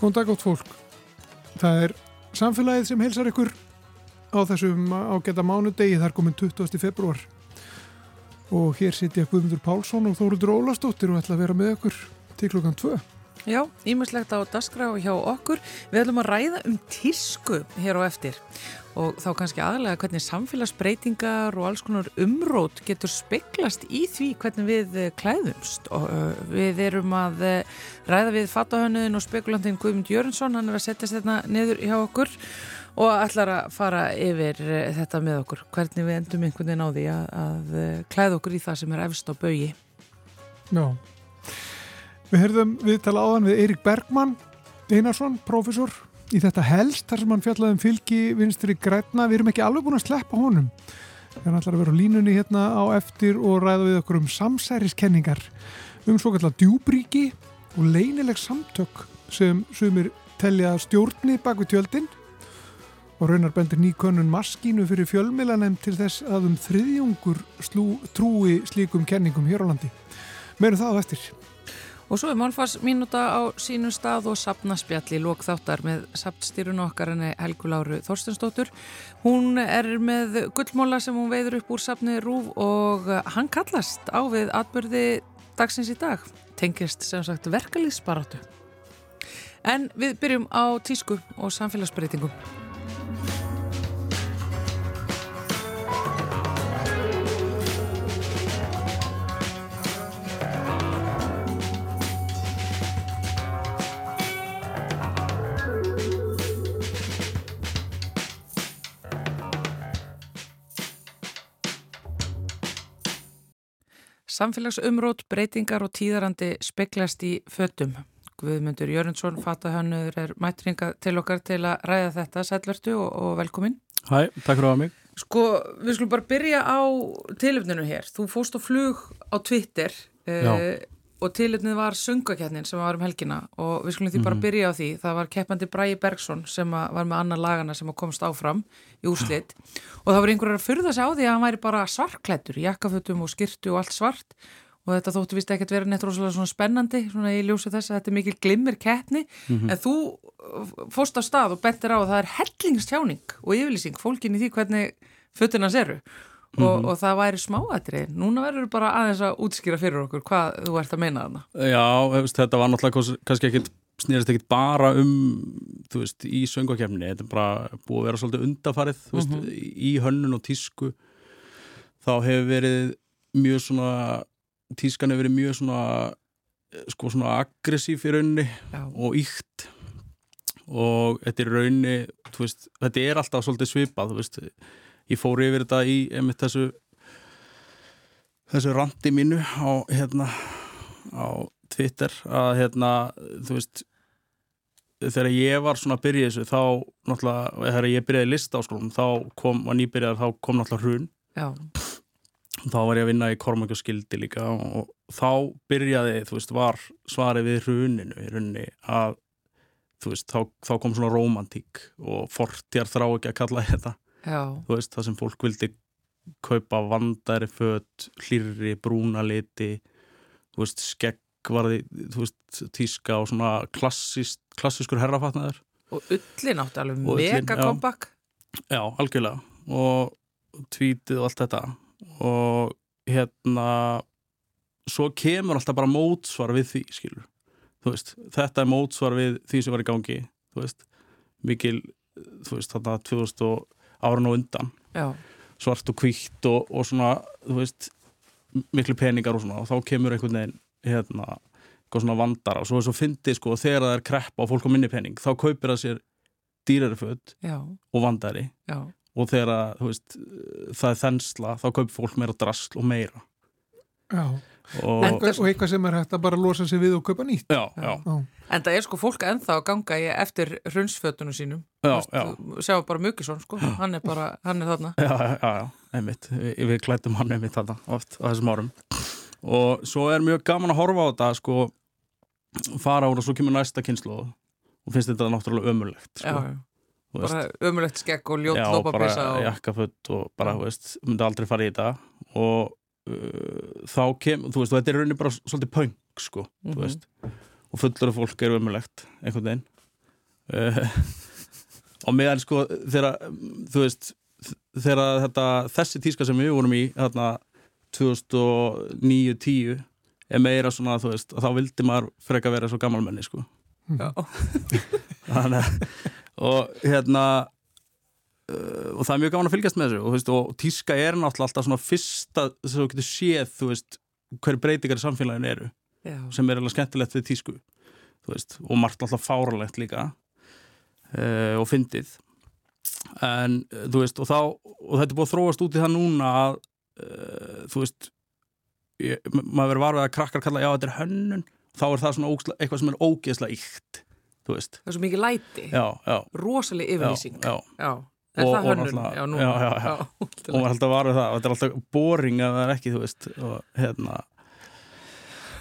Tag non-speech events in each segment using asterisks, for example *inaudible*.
Góðan dag átt fólk. Það er samfélagið sem heilsar ykkur á þessum ágæta mánudegi þar komin 20. februar og hér sitja Guðmundur Pálsson og Þóruður Ólastóttir og ætla að vera með ykkur til klukkan 2. Já, ímislegt á dasgra og hjá okkur. Við ætlum að ræða um tísku hér á eftir. Og þá kannski aðlega hvernig samfélagsbreytingar og alls konar umrót getur speklast í því hvernig við eh, klæðumst. Og uh, við erum að uh, ræða við fattahönuðin og spekulantin Guðmund Jörnsson, hann er að setja þetta niður hjá okkur og ætlar að fara yfir uh, þetta með okkur. Hvernig við endum einhvern veginn á því að, að klæða okkur í það sem er efst á baui Já Við herðum viðtala áðan við Eirik Bergmann Einarsson, profesor í þetta helst þar sem hann fjallaði um fylgi vinstri græna, við erum ekki alveg búin að sleppa honum. Hann ætlar að vera á línunni hérna á eftir og ræða við okkur um samsæriskenningar um svo kallar djúbríki og leinileg samtök sem sumir telja stjórni bak við tjöldin. Og raunar bendur nýkönnun maskínu fyrir fjölmilanem til þess að um þriðjungur slú, trúi slíkum kenningum hér á landi. Meirum það á eftir Og svo er málfarsminúta á sínu stað og sapnaspjall í lók þáttar með sapnstýrun okkar henni Helgu Láru Þorstensdóttur. Hún er með gullmóla sem hún veiður upp úr sapni Rúf og hann kallast á við atbyrði dagsins í dag. Tengist sem sagt verkalýsbaratu. En við byrjum á tísku og samfélagsbreytingum. Samfélagsumrót, breytingar og tíðarandi speklast í föttum. Guðmundur Jörnsson, fatahönnur, er mætringa til okkar til að ræða þetta. Sælvertu og, og velkomin. Hæ, takk fyrir að mig. Sko, við skulum bara byrja á tilöfninu hér. Þú fóst á flug á Twitter uh, og tilöfnið var sungaketnin sem var um helgina og við skulum því bara mhm. byrja á því. Það var keppandi Bræi Bergson sem var með annan lagana sem komst áfram í úrslitt og það voru einhverjar að fyrða sig á því að hann væri bara svartklættur, jakkafötum og skirtu og allt svart og þetta þóttu vist ekki að vera neitt rosalega svona spennandi svona í ljósu þess að þetta er mikil glimmir keppni mm -hmm. en þú uh, fóst á stað og bentir á að það er hellingstjáning og yfirlýsing fólkin í því hvernig fötuna seru mm -hmm. og, og það væri smáatrið núna verður bara aðeins að útskýra fyrir okkur hvað þú ert að meina þarna Já, þetta var náttúrulega kannski ekkit snýrist ekkit bara um þú veist, í söngakefni þetta er bara búið að vera svolítið undafarið þú veist, mm -hmm. í hönnun og tísku þá hefur verið mjög svona tískan hefur verið mjög svona sko svona aggressív í raunni Já. og ykt og þetta er raunni veist, þetta er alltaf svolítið svipað veist, ég fór yfir þetta í einmitt þessu þessu randi mínu á hérna á Twitter að hérna þú veist þegar ég var svona að byrja þessu þá náttúrulega, þegar ég byrjaði lista á skólum þá kom, var nýbyrjaðar, þá kom náttúrulega hrun Já. þá var ég að vinna í kormangjaskildi líka og þá byrjaði, þú veist, var svarið við hruninu í hrunni að þú veist, þá, þá kom svona romantík og fortjar þrá ekki að kalla þetta. Þú veist, það sem fólk vildi kaupa vandari fött hlýri, brúnaliti þú veist, skegg var því, þú veist, tíska og svona klassist, klassiskur herrafatnaður. Og ullin átti alveg mega kompakt. Já, algjörlega. Og tvítið og allt þetta. Og hérna svo kemur alltaf bara mótsvar við því, skilur veist, þetta er mótsvar við því sem var í gangi. Þú veist, mikil þú veist, þarna 2000 ára og undan. Já. svart og kvíkt og, og svona, þú veist miklu peningar og svona og þá kemur einhvern veginn hérna, eitthvað svona vandara. Og svo er svo fyndið sko þegar það er kreppa og fólk á minni pening þá kaupir það sér dýrari född og vandari. Já. og þegar veist, það er þensla þá kaupir fólk meira drasl og meira. Já og, og, og eitthvað sem er hægt að bara losa sig við og kaupa nýtt. Já, já. já. En það er sko fólk enþá að ganga í eftir hrunsfötunum sínum. Sjá bara Mjökisson sko. Hann er bara, hann er þarna. Já, já, já, einmitt. Við, við klættum hann einmitt þarna oft á þessum árum. Og svo er mjög gaman að horfa á þetta sko, fara ára og svo kemur næsta kynslu og finnst þetta náttúrulega ömulegt sko. bara ömulegt skegg og ljótt lópapísa og jakkafutt og bara, þú veist, myndi aldrei fara í þetta. Og uh, þá kemur, þú veist, þetta er rauninni bara svolítið pöng, sko, mm -hmm. þú mhm. veist og fullur af fólk er ömulegt, einhvern veginn uh, *laughs* og meðan sko þegar þú veist þegar þetta, þessi tíska sem við vorum í þarna 2009-10 er meira svona þú veist þá vildi maður freka vera svo gammalmenni sko Já. þannig að og hérna og það er mjög gaman að fylgjast með þessu og, veist, og tíska er náttúrulega alltaf svona fyrsta sem þú getur séð þú veist hverju breytingar í samfélaginu eru Já. sem er alveg skemmtilegt við tísku veist, og margt alltaf fáralegt líka uh, og fyndið en uh, þú veist og, þá, og þetta er búið að þróast út í það núna að uh, þú veist ég, maður verður varfið að krakkar kalla já þetta er hönnun, þá er það svona ógsla, eitthvað sem er ógeðslega ykt Það er svo mikið læti, já, já, rosaleg já, yfirlýsing. já Já. Er Og- það og hönnun? náttúrulega- Já, nú. já, já, já. og er alltaf varfið það, og þetta er alltaf boring að það er ekki, þú veist og hérna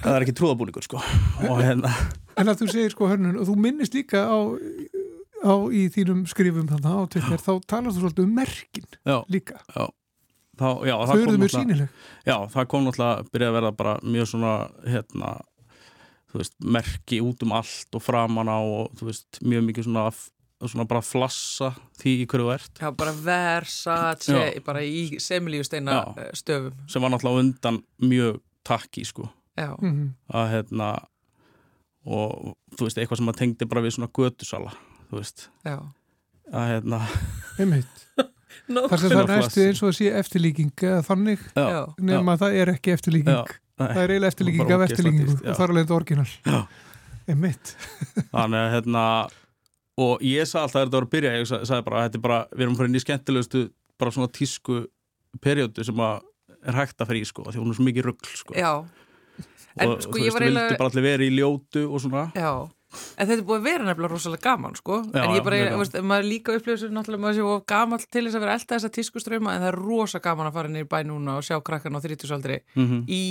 það er ekki trúðabúningur sko og hérna En að þú segir sko hönnun og þú minnist líka á, á í þínum skrifum þannig á Twitter, þá talar þú svolítið um merkin já, líka. þá, já, það Þau kom náttúrulega- sínileg. Já, það kom náttúrulega að byrja að verða bara mjög svona, hérna, þú veist, merki út um allt og framan á og þú veist, mjög mikið svona, svona bara flassa því í hverju ert Já, bara Versace, Já. bara í semilíu steina Já. stöfum. sem var náttúrulega undan mjög takki, sko, Já. Mm að hérna og þú veist, eitthvað sem maður tengdi bara við svona götusala, þú veist, Já. að hérna, Einmitt. *laughs* No. Þar sem það næstu eins og að sé eftirlíking eða þannig, já, Já. nema að það er ekki eftirlíking. já, nei, Það er eiginlega eftirlíking af já. og það er alveg orginal. Já. Einmitt. þannig að hérna og ég sagði alltaf að þetta var að byrja ég sa- sagði bara, þetta er bara, við erum farin í skemmtilegustu bara svona tísku periódu sem að er hægt að fara í sko, því hún er svo mikið rugl sko. Já. En, og sko, þú ég veist, var vildi eiginlega- bara allir vera í ljótu og svona. Já, en þetta er búið að vera nefnilega rosalega gaman, sko. Já, en ég bara, já, mjög ég, veist, maður líka upplifir sér náttúrulega maður sé of gamall til þess að vera elda þessa tískuströma en það er rosa gaman að fara niður í bæ núna og sjá krakkan á 30-saldri mm í,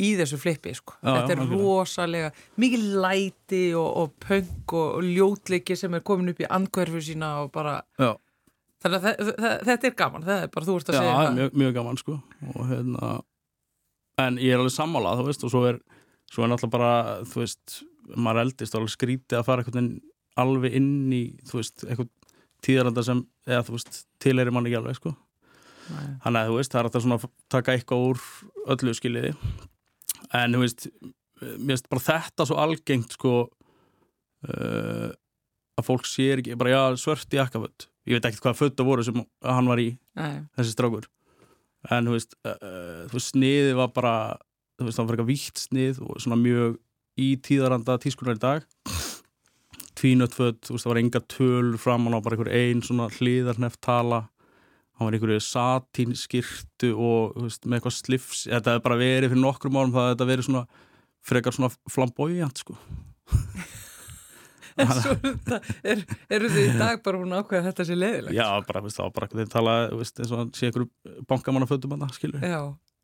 í þessu flippi, sko. Já, þetta já, er algjörlega. rosalega mikið læti og, og punk og, og ljótleiki sem er komin upp í andkverfu sína og bara Já. þannig að þe- þe- þetta er gaman, það er bara þú ert að Já, segja það er mjög, mjög gaman sko og hérna en ég er alveg sammálað, þú veist og svo er, svo er náttúrulega bara, þú veist maður eldist og alveg skrítið að fara veginn alveg inn í, þú veist eitthvað tíðaranda sem, eða þú veist tilheyri mann ekki alveg sko Nei. þannig að þú veist, það er alltaf svona að taka eitthvað úr öllu skiljiði en þú veist, mér veist bara þetta svo algengt sko uh, að fólk sér ekki bara já, svört í jakkaföld ég veit ekkert hvaða það voru sem hann var í Nei. þessi strákur. En þú veist, uh, þú veist sniðið var bara þú veist, það var eitthvað vítt snið og svona mjög í tíðaranda tískunar í dag. Tvínötföld, þú veist, það var enga töl framan á bara einhver ein svona hliðarneft tala hann var einhverju satínskirtu og veist, með eitthvað slifs þetta hefði bara verið fyrir nokkrum árum það hefði þetta verið svona frekar svona flamboyant sko. En svo er er, eru þið í dag bara hún ákveða þetta sé leiðilegt? já, bara, veist, það var bara þeir tala, veist, eins og hann sé einhverju bankamann að það, skilur Já,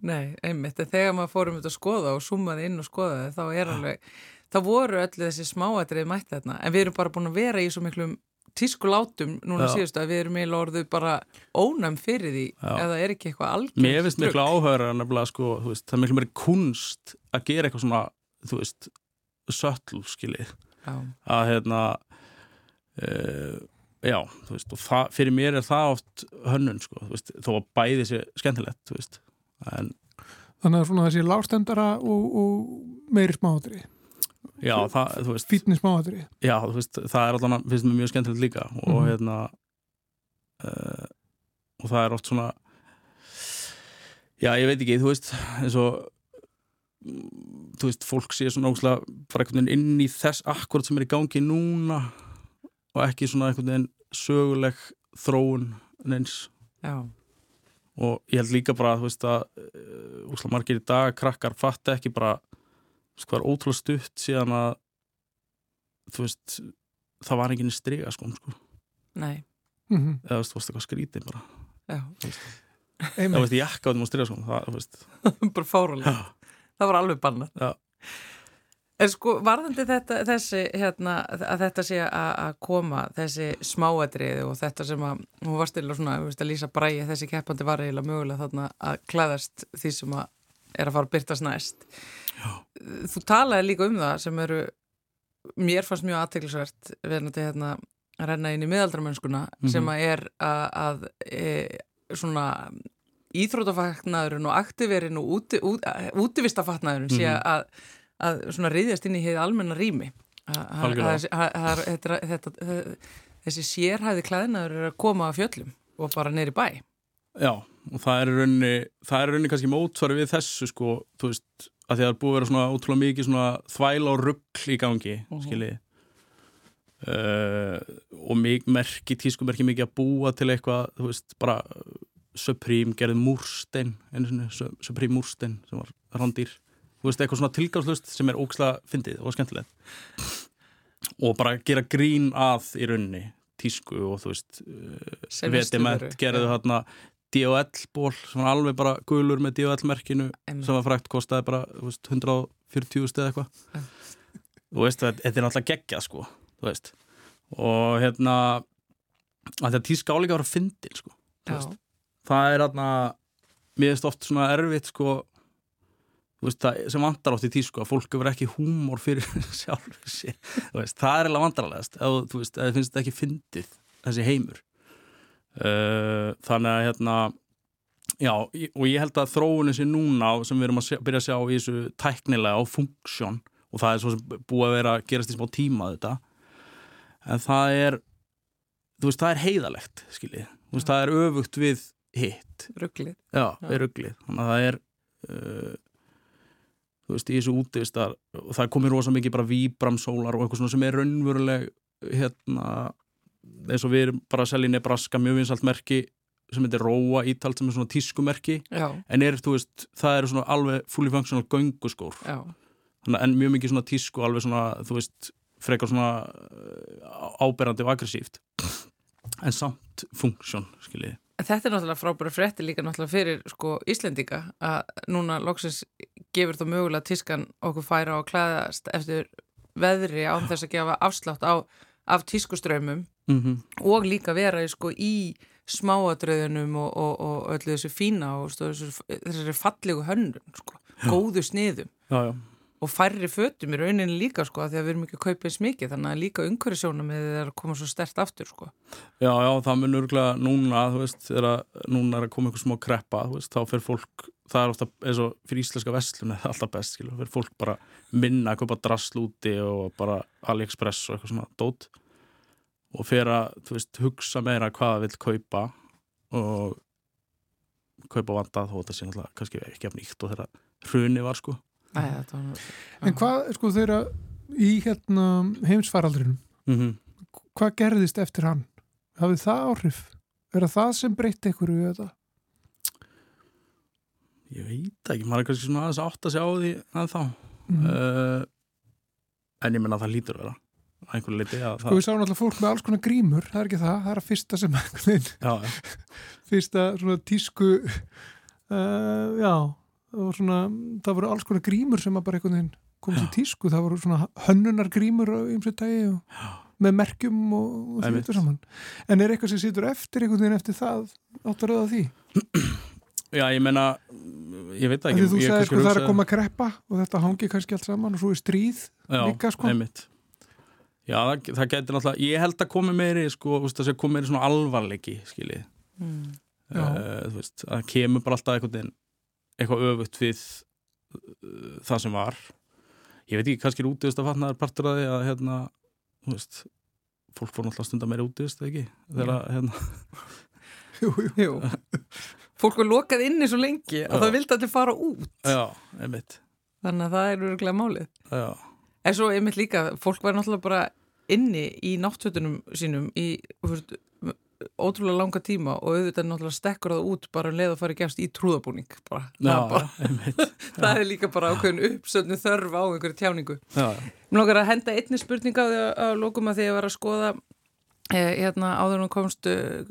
nei, einmitt, þegar maður fórum þetta að skoða og summaði inn og skoðaði, þá er alveg, þá voru öllu þessi smáatrið mætt þarna, en við erum bara búin að vera í svo miklum tísku látum núna Já. síðustu að við erum eiginlega orðið bara ónæm fyrir því, Já. eða er ekki eitthvað algjörn. Mér finnst miklu áhöður að nefnilega sko, þú veist, það er miklu meiri kunst að gera eitthvað svona, þú veist, sötl, skiljið, Já, að hérna, uh, já, þú veist, og það, fyrir mér er það oft hönnun, sko, þú veist, þó að bæði sé skemmtilegt, þú veist, en Þannig að svona þessi lágstendara og, og meiri smáhatri. Já, það, þú veist, Fítni smáhatri. já, þú veist, það er allan að, finnst mér mjög skemmtilegt líka og Mhm. hérna, uh, og það er oft svona, já, ég veit ekki, þú veist, eins og, mm, þú veist, fólk sé svona ógslag bara einhvern veginn inn í þess akkurat sem er í gangi núna og ekki svona einhvern veginn söguleg þróun neins já, og ég held líka bara, þú veist, að uh, ógslag margir í dag, krakkar fatta ekki bara, veist, hvað er ótrúlega stutt síðan að þú veist, það var enginn striga sko, sko, nei, Mm eða þú veist, þú veist, eitthvað skrítið bara, já, það veist, jakka á þeim á striga sko, það, þú veist, *laughs* bara fárulega. já, Það var alveg bannað. Já. En sko, varðandi þetta, þessi, hérna, að þetta sé að að koma, þessi smáatriði og þetta sem að, hún var stila svona, þú veist, að lýsa bræði, þessi keppandi var eiginlega mögulega þarna að klæðast því sem að er að fara að byrtast næst. Já. Þú talaði líka um það sem eru mér fannst mjög aðteglisvert verðandi hérna að renna inn í miðaldramönskuna mm Mhm. sem að er að, að e, svona íþrótafatnaðurinn og aktiverin og úti, út, útivistafatnaðurinn sé Mhm. að, að svona reyðjast inn í heið almenna rými þessi sérhæði klæðinaður er að koma af fjöllum og bara neyri bæ Já, og það er í rauninni, það er í rauninni kannski mótsvari við þessu sko, þú veist, að því að búið að vera svona ótrúlega mikið svona þvæla og ruggl í gangi, uh Mhm. skiljið. Uh, og mig, merki, tískumerki mikið að búa til eitthvað, þú veist, bara Supreme gerði múrstein, einu Su- Supreme múrstein sem var rándýr. Þú veist, eitthvað svona tilgangslust sem er ókslega fyndið og skemmtilegt. Og bara gera grín að í rauninni tísku og þú veist, Vetement veru, gerðu þarna DOL-ból sem var alveg bara gulur með DOL-merkinu Einmitt. sem var frækt kostaði bara veist, 140 stið eitthvað. Þú veist, þetta er náttúrulega geggja sko, þú veist. Og hérna þetta tíska áleika var að fyndin sko, veist. það er hérna mér finnst oft svona erfitt sko veist, það sem vantar oft í tísku að fólk hefur ekki húmor fyrir *laughs* sjálf veist, það er eiginlega vandrarlegast ef þú veist, ef þið finnst þetta ekki fyndið þessi heimur þannig að hérna já, og ég held að þróunin sé núna sem við erum að byrja að sjá í þessu tæknilega og funksjón og það er svo sem búið að vera að gerast í smá tíma þetta en það er þú veist, það er heiðalegt skiljið, þú veist, það er öfugt við hitt. Rugglið Já, er ruglið. Þannig að það er uh, þú veist, í þessu útivistar og það komir rosa mikið bara víbramsólar og eitthvað svona sem er raunveruleg hérna eins og við erum bara að selja í Nebraska mjög vinsalt merki sem heitir Róa ítalt sem er svona tískumerki Já, en er, veist, það eru svona alveg fully functional gönguskór Þannig, en mjög mikið svona tísku alveg svona, þú veist, frekar svona uh, áberandi og aggressíft. En samt funksjón, skiljið En Þetta er náttúrulega frábæra frétti líka náttúrulega fyrir sko Íslendinga að núna loksins gefur þú mögulega tískan okkur færa að klæðast eftir veðri án þess að gefa afslátt á, af tískuströmmum mm -hmm. og líka vera sko í smáadröðunum og, og, og öllu þessu fína og stóð, þessu, þessari fallegu hönnun sko, góðu sniðum Já, já og færri fötum í rauninni líka sko því að við erum ekki að kaupa eins mikið þannig að líka umhverjusjónum er að koma svo stert aftur sko. Já, já, það mun örgulega núna, þú veist, þegar að- núna er að koma einhver smá kreppa, þú veist, þá fyrir fólk, það er ofta eins og fyrir íslenska vestlun er alltaf best, skilur, fyrir fólk bara minna að kaupa drasl úti og bara AliExpress og eitthvað svona dót og fyrir að, þú veist, hugsa meira hvað það vill kaupa og kaupa vandað og þetta sé náttúrulega kannski ekki af nýtt og þegar hruni var, sko. Æ, þetta var, En hvað, sko, þeirra í hérna heimsfaraldrinum, Mm hvað gerðist eftir hann? Hafið það áhrif? Er það það sem breytti ykkur í þetta? Ég veit ekki, maður er kannski svona aðeins átt að sjá því að þá. Mm. Uh, en ég menna að það lítur að vera einhverju leiti að Sko við sáum alltaf fólk með alls konar grímur, það er ekki það, það er að fyrsta sem *laughs* fyrsta svona tísku, *laughs* uh, já, og svona, það voru alls konar grímur sem bara einhvern veginn komst í tísku, það voru svona hönnunar grímur og með merkjum og, og því þetta saman. En er eitthvað sem situr eftir einhvern veginn eftir það, áttar að því? já, ég menna ég veit það ekki þú sagði sko það er að koma að kreppa og þetta hangi kannski allt saman og svo er stríð já, líka, sko. einmitt. Já, það, það getur náttúrulega ég held að komi meiri, sko, það komi meiri svona alvarleiki, skiljið mm, uh, það kemur bara alltaf eitthvað, eitthvað öfugt við uh, það sem var. Ég veit ekki, kannski er útivist að fatna partur að því að, hérna, þú veist fólk fór náttúrulega stundar meira útivist, ekki? Þegar, að, hérna, *laughs* jú, jú. Jú. Fólk var lokað inni svo lengi að það vildi allir fara út. Já, einmitt. Þannig að það er örgulega málið. Já, En svo einmitt líka, fólk var náttúrulega bara inni í náttfötunum sínum í veist, ótrúlega langa tíma og auðvitað náttúrulega stekkur það út bara um leið að fara í gefst í trúðabúning bara. já, bara, *laughs* einmitt. *laughs* Það er líka bara ákveðin uppsöndinu þörf á einhverju tjáningu. Já, Mér langar að henda einni spurninga á því að, lókum að því að var að skoða hérna áður hún komst eh,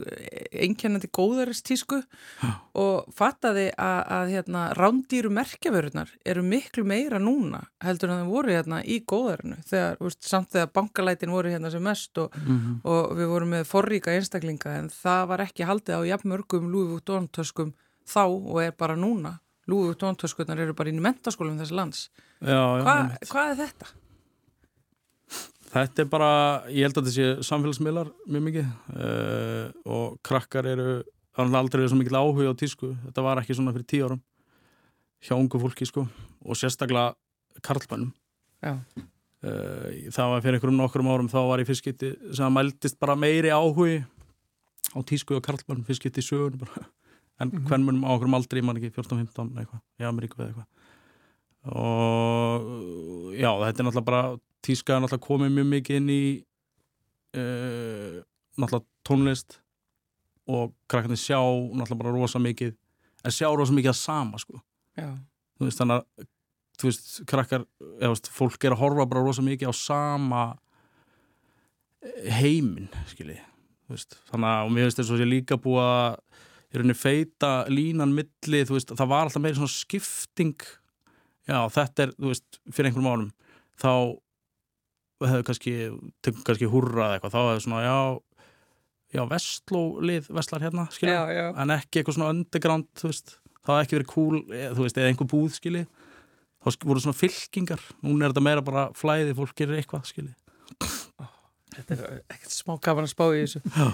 einkennandi góðaristísku og fattaði að, að hérna rándýru merkjavörunar eru miklu meira núna heldur en það voru hérna í góðarinu þegar, veist, samt þegar bankalætin voru hérna sem mest og, Mhm. og við vorum með forríka einstaklinga en það var ekki haldið á jafnmörgum Louis Vuitton töskum þá og er bara núna Louis Vuitton töskunar eru bara inn í mentaskólum þessi lands já, já, Hva, hvað er þetta? Þetta er bara, ég held að þetta sé samfélagsmiðlar mjög mikið uh, og krakkar eru þannig aldrei er svo mikil áhuga á tísku þetta var ekki svona fyrir tíu árum hjá ungu fólki sko og sérstaklega karlmannum Já. uh, það var fyrir einhverjum nokkrum árum þá var í fyrstskipti sem að mældist bara meiri áhugi á tísku og karlmannum fyrstskipti í sögun bara. *laughs* en Mhm. hvern munum á okkur aldrei mann ekki 14-15 eitthvað í Ameríku eða eitthvað og já þetta er náttúrulega bara tíska er náttúrulega komið mjög mikið inn í uh, náttúrulega tónlist og krakkarnir sjá náttúrulega bara rosa mikið en sjá rosa mikið að sama sko Já. þú veist þannig að þú veist krakkar, eða veist, fólk er að horfa bara rosa mikið á sama eh, heiminn skilji veist, þannig að og mér finnst þess að ég líka búið að í rauninni feita línan milli, þú veist, það var alltaf meiri svona skipting já, þetta er, þú veist, fyrir einhverjum ánum þá hefur kannski, tekum kannski húrra eða eitthvað, þá hefur svona, já já, vestlólið, vestlar hérna já. en ekki eitthvað svona underground, þú veist, það hefði ekki verið cool eða, þú veist, eða einhver búð, skilji þá voru svona fylkingar, núna er þetta meira bara flæði, fólk gerir eitthvað, skilji Þetta er ekkert smá gaman að spá í þessu. Já.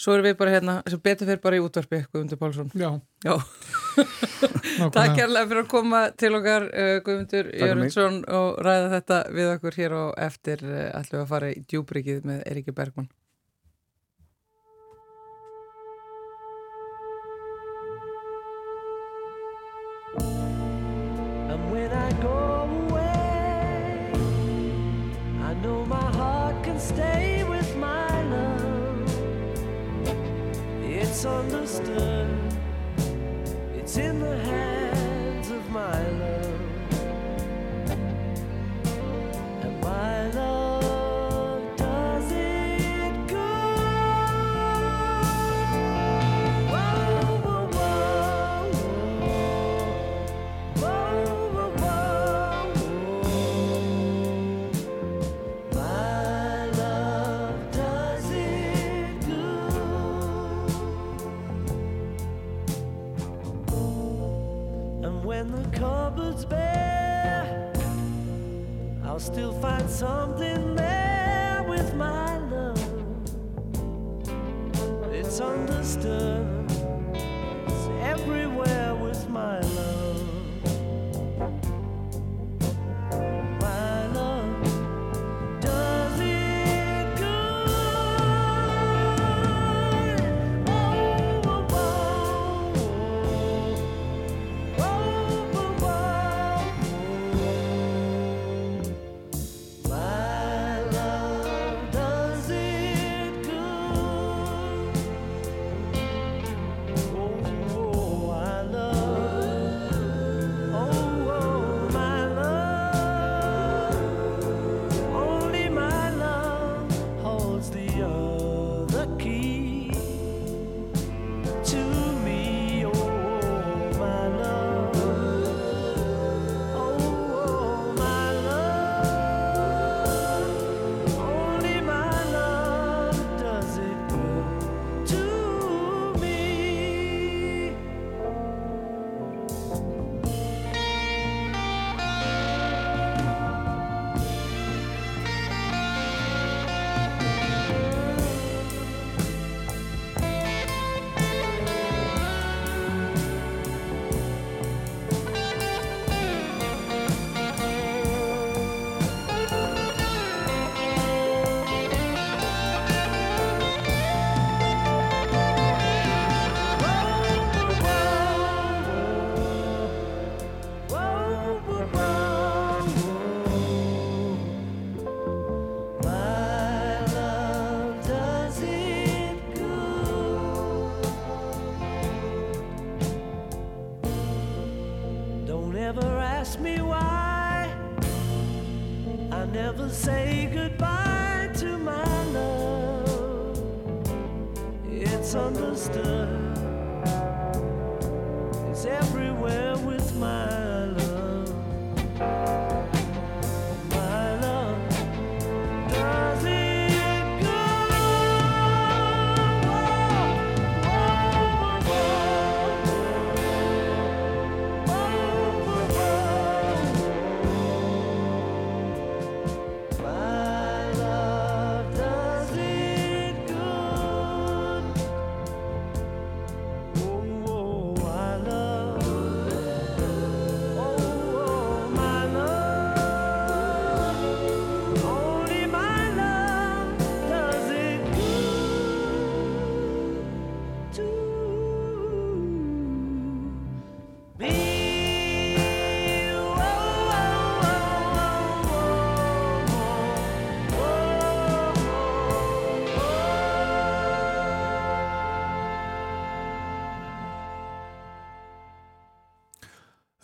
Svo erum við bara hérna, sem betur fyrir bara í útvarpi, Guðmundur Pálsson. Já, Já. Takk kærlega fyrir að koma til okkar, uh, Guðmundur. Jörgundsson, og ræða þetta við okkur hér og eftir uh, ætlum við að fara í djúbrikið með Eiríki Bergmann. misunderstood. It's in the hand.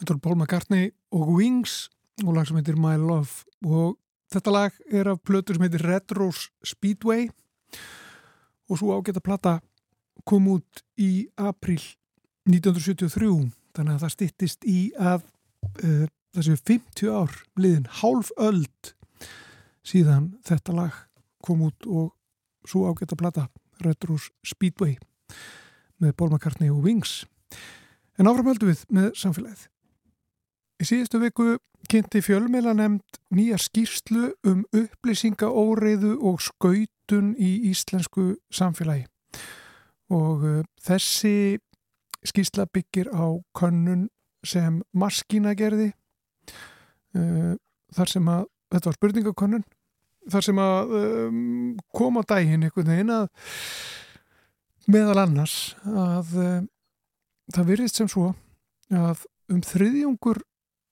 Þetta er Paul McCartney og Wings og lag sem heitir My Love. Og þetta lag er af plötur sem heitir Red Rose Speedway. Og svo ágætt að plata kom út í april 1973 þannig að það stittist í að uh, þessu 50 ár liðin hálf öld síðan þetta lag kom út og svo ágætt að plata Red Rose Speedway með Paul McCartney og Wings. En áframöldu við með samfélagið Í síðustu viku kynnti fjölmeila nefnd nýja skýrslu um upplýsingaóreiðu og skautun í íslensku samfélagi. Og uh, þessi skýrsla byggir á könnun sem maskína gerði uh, þar sem að, þetta var spurningakönnun þar sem að um, koma dægin einhvern veginn að meðal annars að uh, það virðist sem svo að um þriðjungur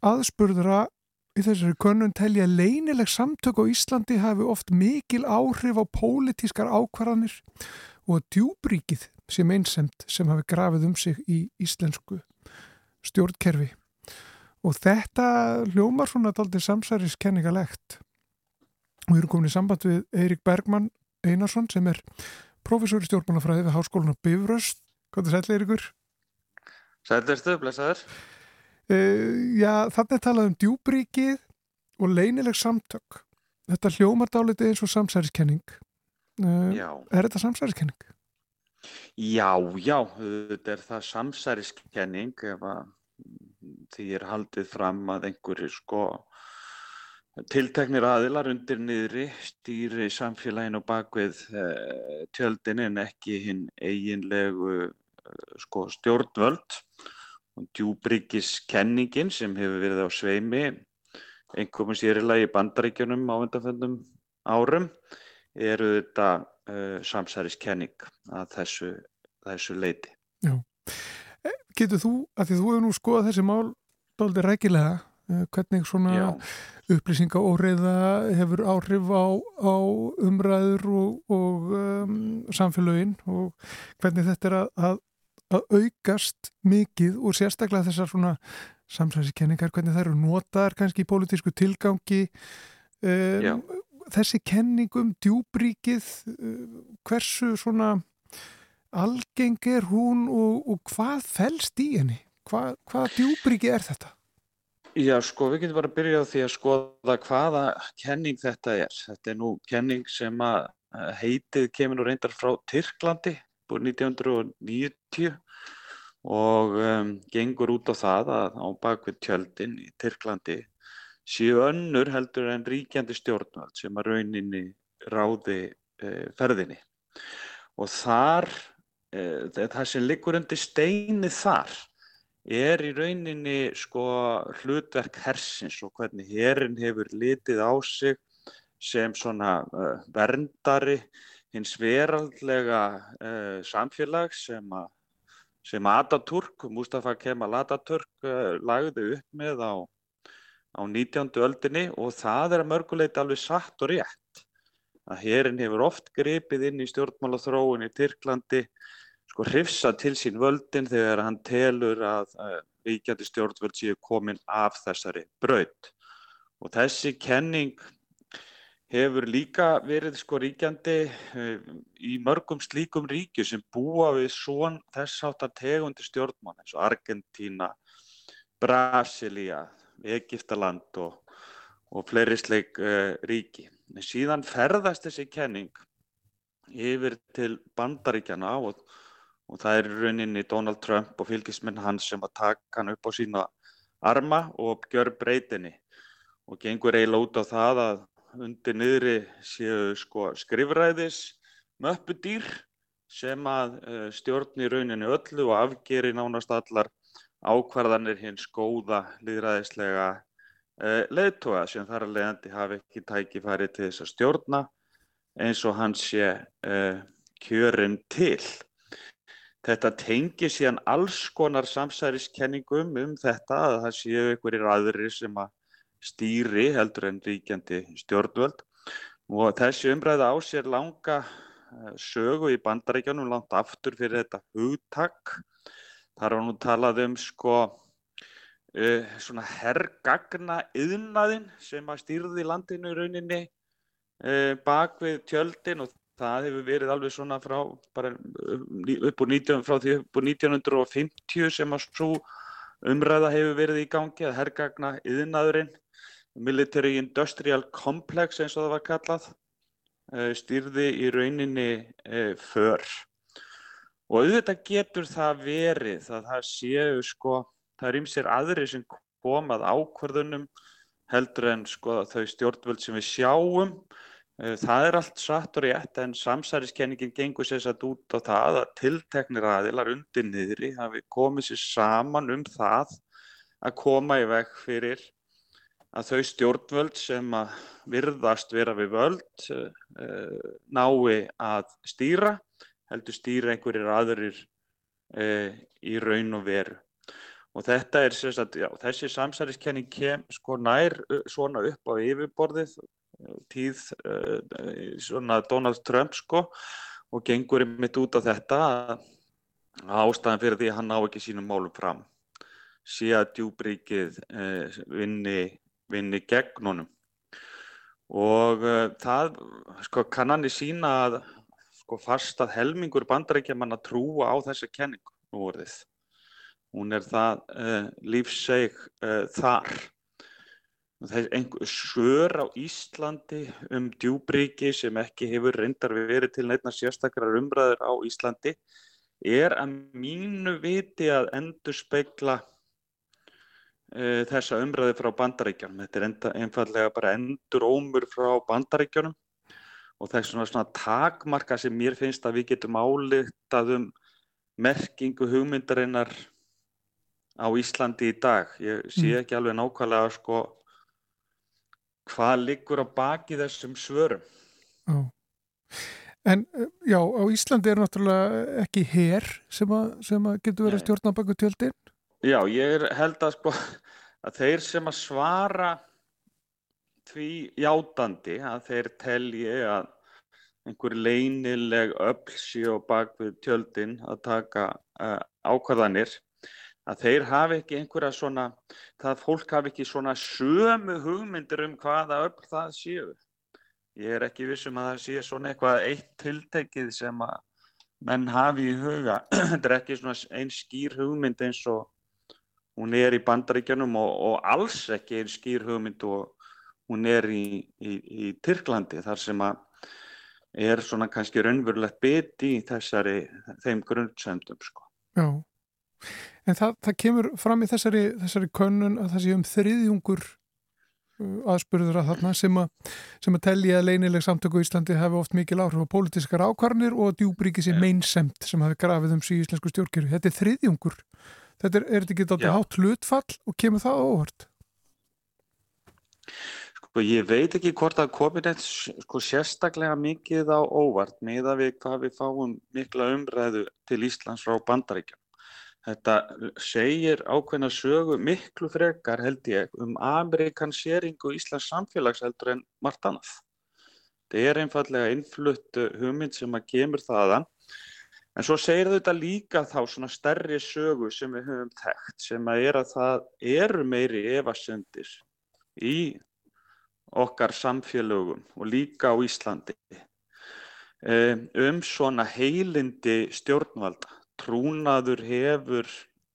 aðspurðura í þessari könnun telja leinileg samtök á Íslandi hafi oft mikil áhrif á pólitískar ákvarðanir og djúbríkið sem einsemt sem hafi grafið um sig í íslensku stjórnkerfi og þetta hljómar svona daldi samsæriskenningalegt og við erum komin í samband við Eirik Bergmann Einarsson sem er professor í stjórnmálafræði við Háskólan á Bifröst Hvað er sæl Eirikur? Sælirstu, blessaður. Uh, já, þannig talað um djúbríkið og leynileg samtök. Þetta hljómar dálítið eins og samsæriskenning. Já, er þetta samsæriskenning? já, já, þetta er það samsæriskenning ef að því er haldið fram að einhverju sko tilteknir aðilar undir niðri stýri samfélaginu bakvið uh, tjöldin en ekki hinn eiginlegu sko stjórnvöld og djúbryggis-kenningin sem hefur verið á sveimi einhverjum sérilega í bandaríkjunum á undanfjöndum árum eru þetta uh, samsæriskenning að þessu, þessu leiti. Getur þú, að því þú hefur nú skoðað þessi mál dálítið rækilega, uh, hvernig svona Já, upplýsinga og reyða hefur áhrif á, á umræður og, og um, samfélögin og hvernig þetta er að, að, að aukast mikið og sérstaklega þessar svona samsæðiskenningar, hvernig þær eru notaðar kannski í pólitísku tilgangi um, þessi kenning um djúbríkið uh, hversu svona algeng er hún og, og hvað felst í henni? Hva, hvað djúbríki er þetta? Já, sko, við getum bara að byrja á því að skoða hvaða kenning þetta er. Þetta er nú kenning sem að eh, heitið kemur nú reyndar frá Tyrklandi búið 1990 og um, gengur út á það að á bakvið tjöldin í Tyrklandi séu önnur heldur en ríkjandi stjórnvald sem að rauninni ráði uh, ferðinni. Og þar, uh, það sem liggur undir steini þar, er í rauninni sko hlutverk hersins og hvernig herin hefur litið á sig sem svona uh, verndari hins veraldlega uh, samfélag sem að sem Ataturk, Mustafa Kemal Ataturk uh, lagði upp með á, á 19. öldinni og það er að mörguleiti alveg satt og rétt að herin hefur oft gripið inn í stjórnmálaþróun í Tyrklandi sko hrifsa til sín völdin þegar hann telur að uh, ríkjandi stjórnvöld séu komin af þessari braut. Og þessi kenning hefur líka verið sko ríkjandi uh, í mörgum slíkum ríkju sem búa við svon þess áttar tegundi stjórnmann eins og Argentína, Brasilia, Egiptaland og, og fleiri sleik uh, ríki. En síðan ferðast þessi kenning yfir til bandaríkjana og og það er rauninni Donald Trump og fylgismenn hans sem að taka hann upp á sína arma og gjör breytinni og gengur eiginlega út á það að undir niðri séu sko skrifræðis möppudýr sem að uh, stjórni rauninni öllu og afgeri nánast allar ákvarðanir hins góða líðræðislega uh, leiðtoga sem þar að leiðandi hafi ekki tækifæri til þess að stjórna eins og hann sé uh, kjörin til. Þetta tengir síðan alls konar samsæriskenningum um þetta að það séu einhverjir aðri sem að stýri heldur en ríkjandi stjórnvöld og þessi umræða á sér langa eh, sögu í bandaríkjanum langt aftur fyrir þetta hugtak. Þar var nú talað um sko uh, svona herrgagna yðnaðin sem að stýrði landinu í rauninni uh, bak við tjöldin og það hefur verið alveg svona frá upp úr 19, frá því upp úr 1950 sem að svo umræða hefur verið í gangi að herrgagna yðnaðurinn Military Industrial Complex eins og það var kallað uh, stýrði í rauninni för. Og auðvitað getur það verið að það séu sko það er ymsir aðri sem komað ákvarðunum heldur en sko þau stjórnvöld sem við sjáum. Það er allt satt og rétt en samsæriskenningin gengur sér satt út á það að tilteknir aðilar undir niðri hafi komið sér saman um það að koma í veg fyrir að þau stjórnvöld sem að virðast vera við völd uh, nái að stýra, heldur stýra einhverjir aðrir uh, í raun og veru. Og þetta er sagt, já, þessi samsæriskenning kem sko nær svona upp á yfirborðið tíð uh, svona Donald Trump sko og gengur mitt út á þetta að ástæðan fyrir því að hann ná ekki sínum málum fram sé að djúbríkið vinni, vinni gegn honum og uh, það sko kannanir sína að sko fast að helmingur bandarækja mann að trúa á þessu kenningu nú orðið hún er það uh, lífseg uh, þar. Það er einhver svör á Íslandi um djúbríki sem ekki hefur reyndar verið til neittna sérstakrar umræður á Íslandi er að mínu viti að endur speikla uh, þessa umræði frá bandaríkjunum. Þetta er enda, einfallega bara endur ómur frá bandaríkjunum og það er svona, svona takmarka sem mér finnst að við getum álitað um merkingu hugmyndarinnar á Íslandi í dag. Ég sé Mm. ekki alveg nákvæmlega sko hvað liggur á baki þessum svörum. Já. En uh, já, á Íslandi er náttúrulega ekki her sem að, sem að getur verið að Nei. stjórna baku tjöldin. Já, ég held að sko að þeir sem að svara því játandi að þeir telji að einhver leynileg öll á bak við tjöldin að taka uh, ákvarðanir að þeir hafi ekki einhverja svona það fólk hafi ekki svona sömu hugmyndir um hvaða öll það séu. Ég er ekki vissum að það sé svona eitthvað eitt tiltekið sem að menn hafi í huga. *clears throat* Þetta er ekki svona einn skýr hugmynd eins og hún er í bandaríkjunum og, og alls ekki einn skýr hugmynd og hún er í, í, í Tyrklandi þar sem að er svona kannski raunverulegt biti í þessari, þeim grunnsendum sko. Já. En það, það kemur fram í þessari, þessari könnun að það sé um þriðjungur uh, aðspurður að þarna sem að, sem að telja að leynileg samtöku í Íslandi hefði oft mikil áhrif á pólitískar ákvarnir og að djúbríki sé Já. meinsemt sem hafi grafið um síðu íslensku stjórnkerfi. Þetta er þriðjungur. Þetta er, er þetta ekki Já. dátta hátt hlutfall og kemur það á óvart? sko ég veit ekki hvort það komið neitt sko sérstaklega mikið á óvart meða við hvað við fáum mikla umræðu til Íslands frá bandaríkjum þetta segir ákveðna sögu miklu frekar held ég um amerikanseringu Íslands samfélags heldur en margt annað þetta er einfallega innflutt uh, hugmynd sem að kemur þaðan En svo segir þetta líka þá svona stærri sögu sem við höfum þekkt sem að er að það eru meiri efasendir í okkar samfélögum og líka á Íslandi um, um svona heilindi stjórnvalda. Trúnaður hefur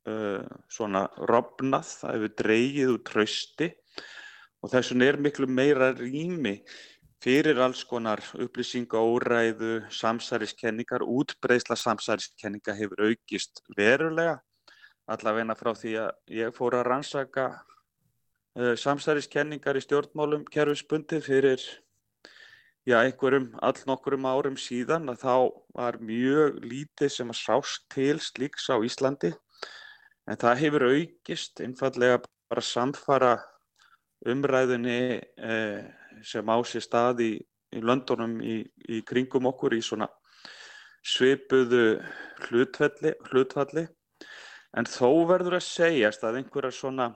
uh, svona rofnað, það hefur dreigið úr trausti og þess vegna er miklu meira rými fyrir alls konar upplýsingaóræðu, samsæriskenningar, útbreysla samsæriskenninga hefur aukist verulega, allavegna frá því að ég fór að rannsaka uh, samsæriskenningar í stjórnmálum kerfisbundi fyrir já, einhverjum allnokkurum árum síðan að þá var mjög lítið sem að sást til slíks á Íslandi. En það hefur aukist einfallega bara samfara umræðunni eh, sem á sér stað í, í löndunum í, í kringum okkur í svona svipuðu hlutfalli, hlutfalli. en þó verður að segjast að einhverja svona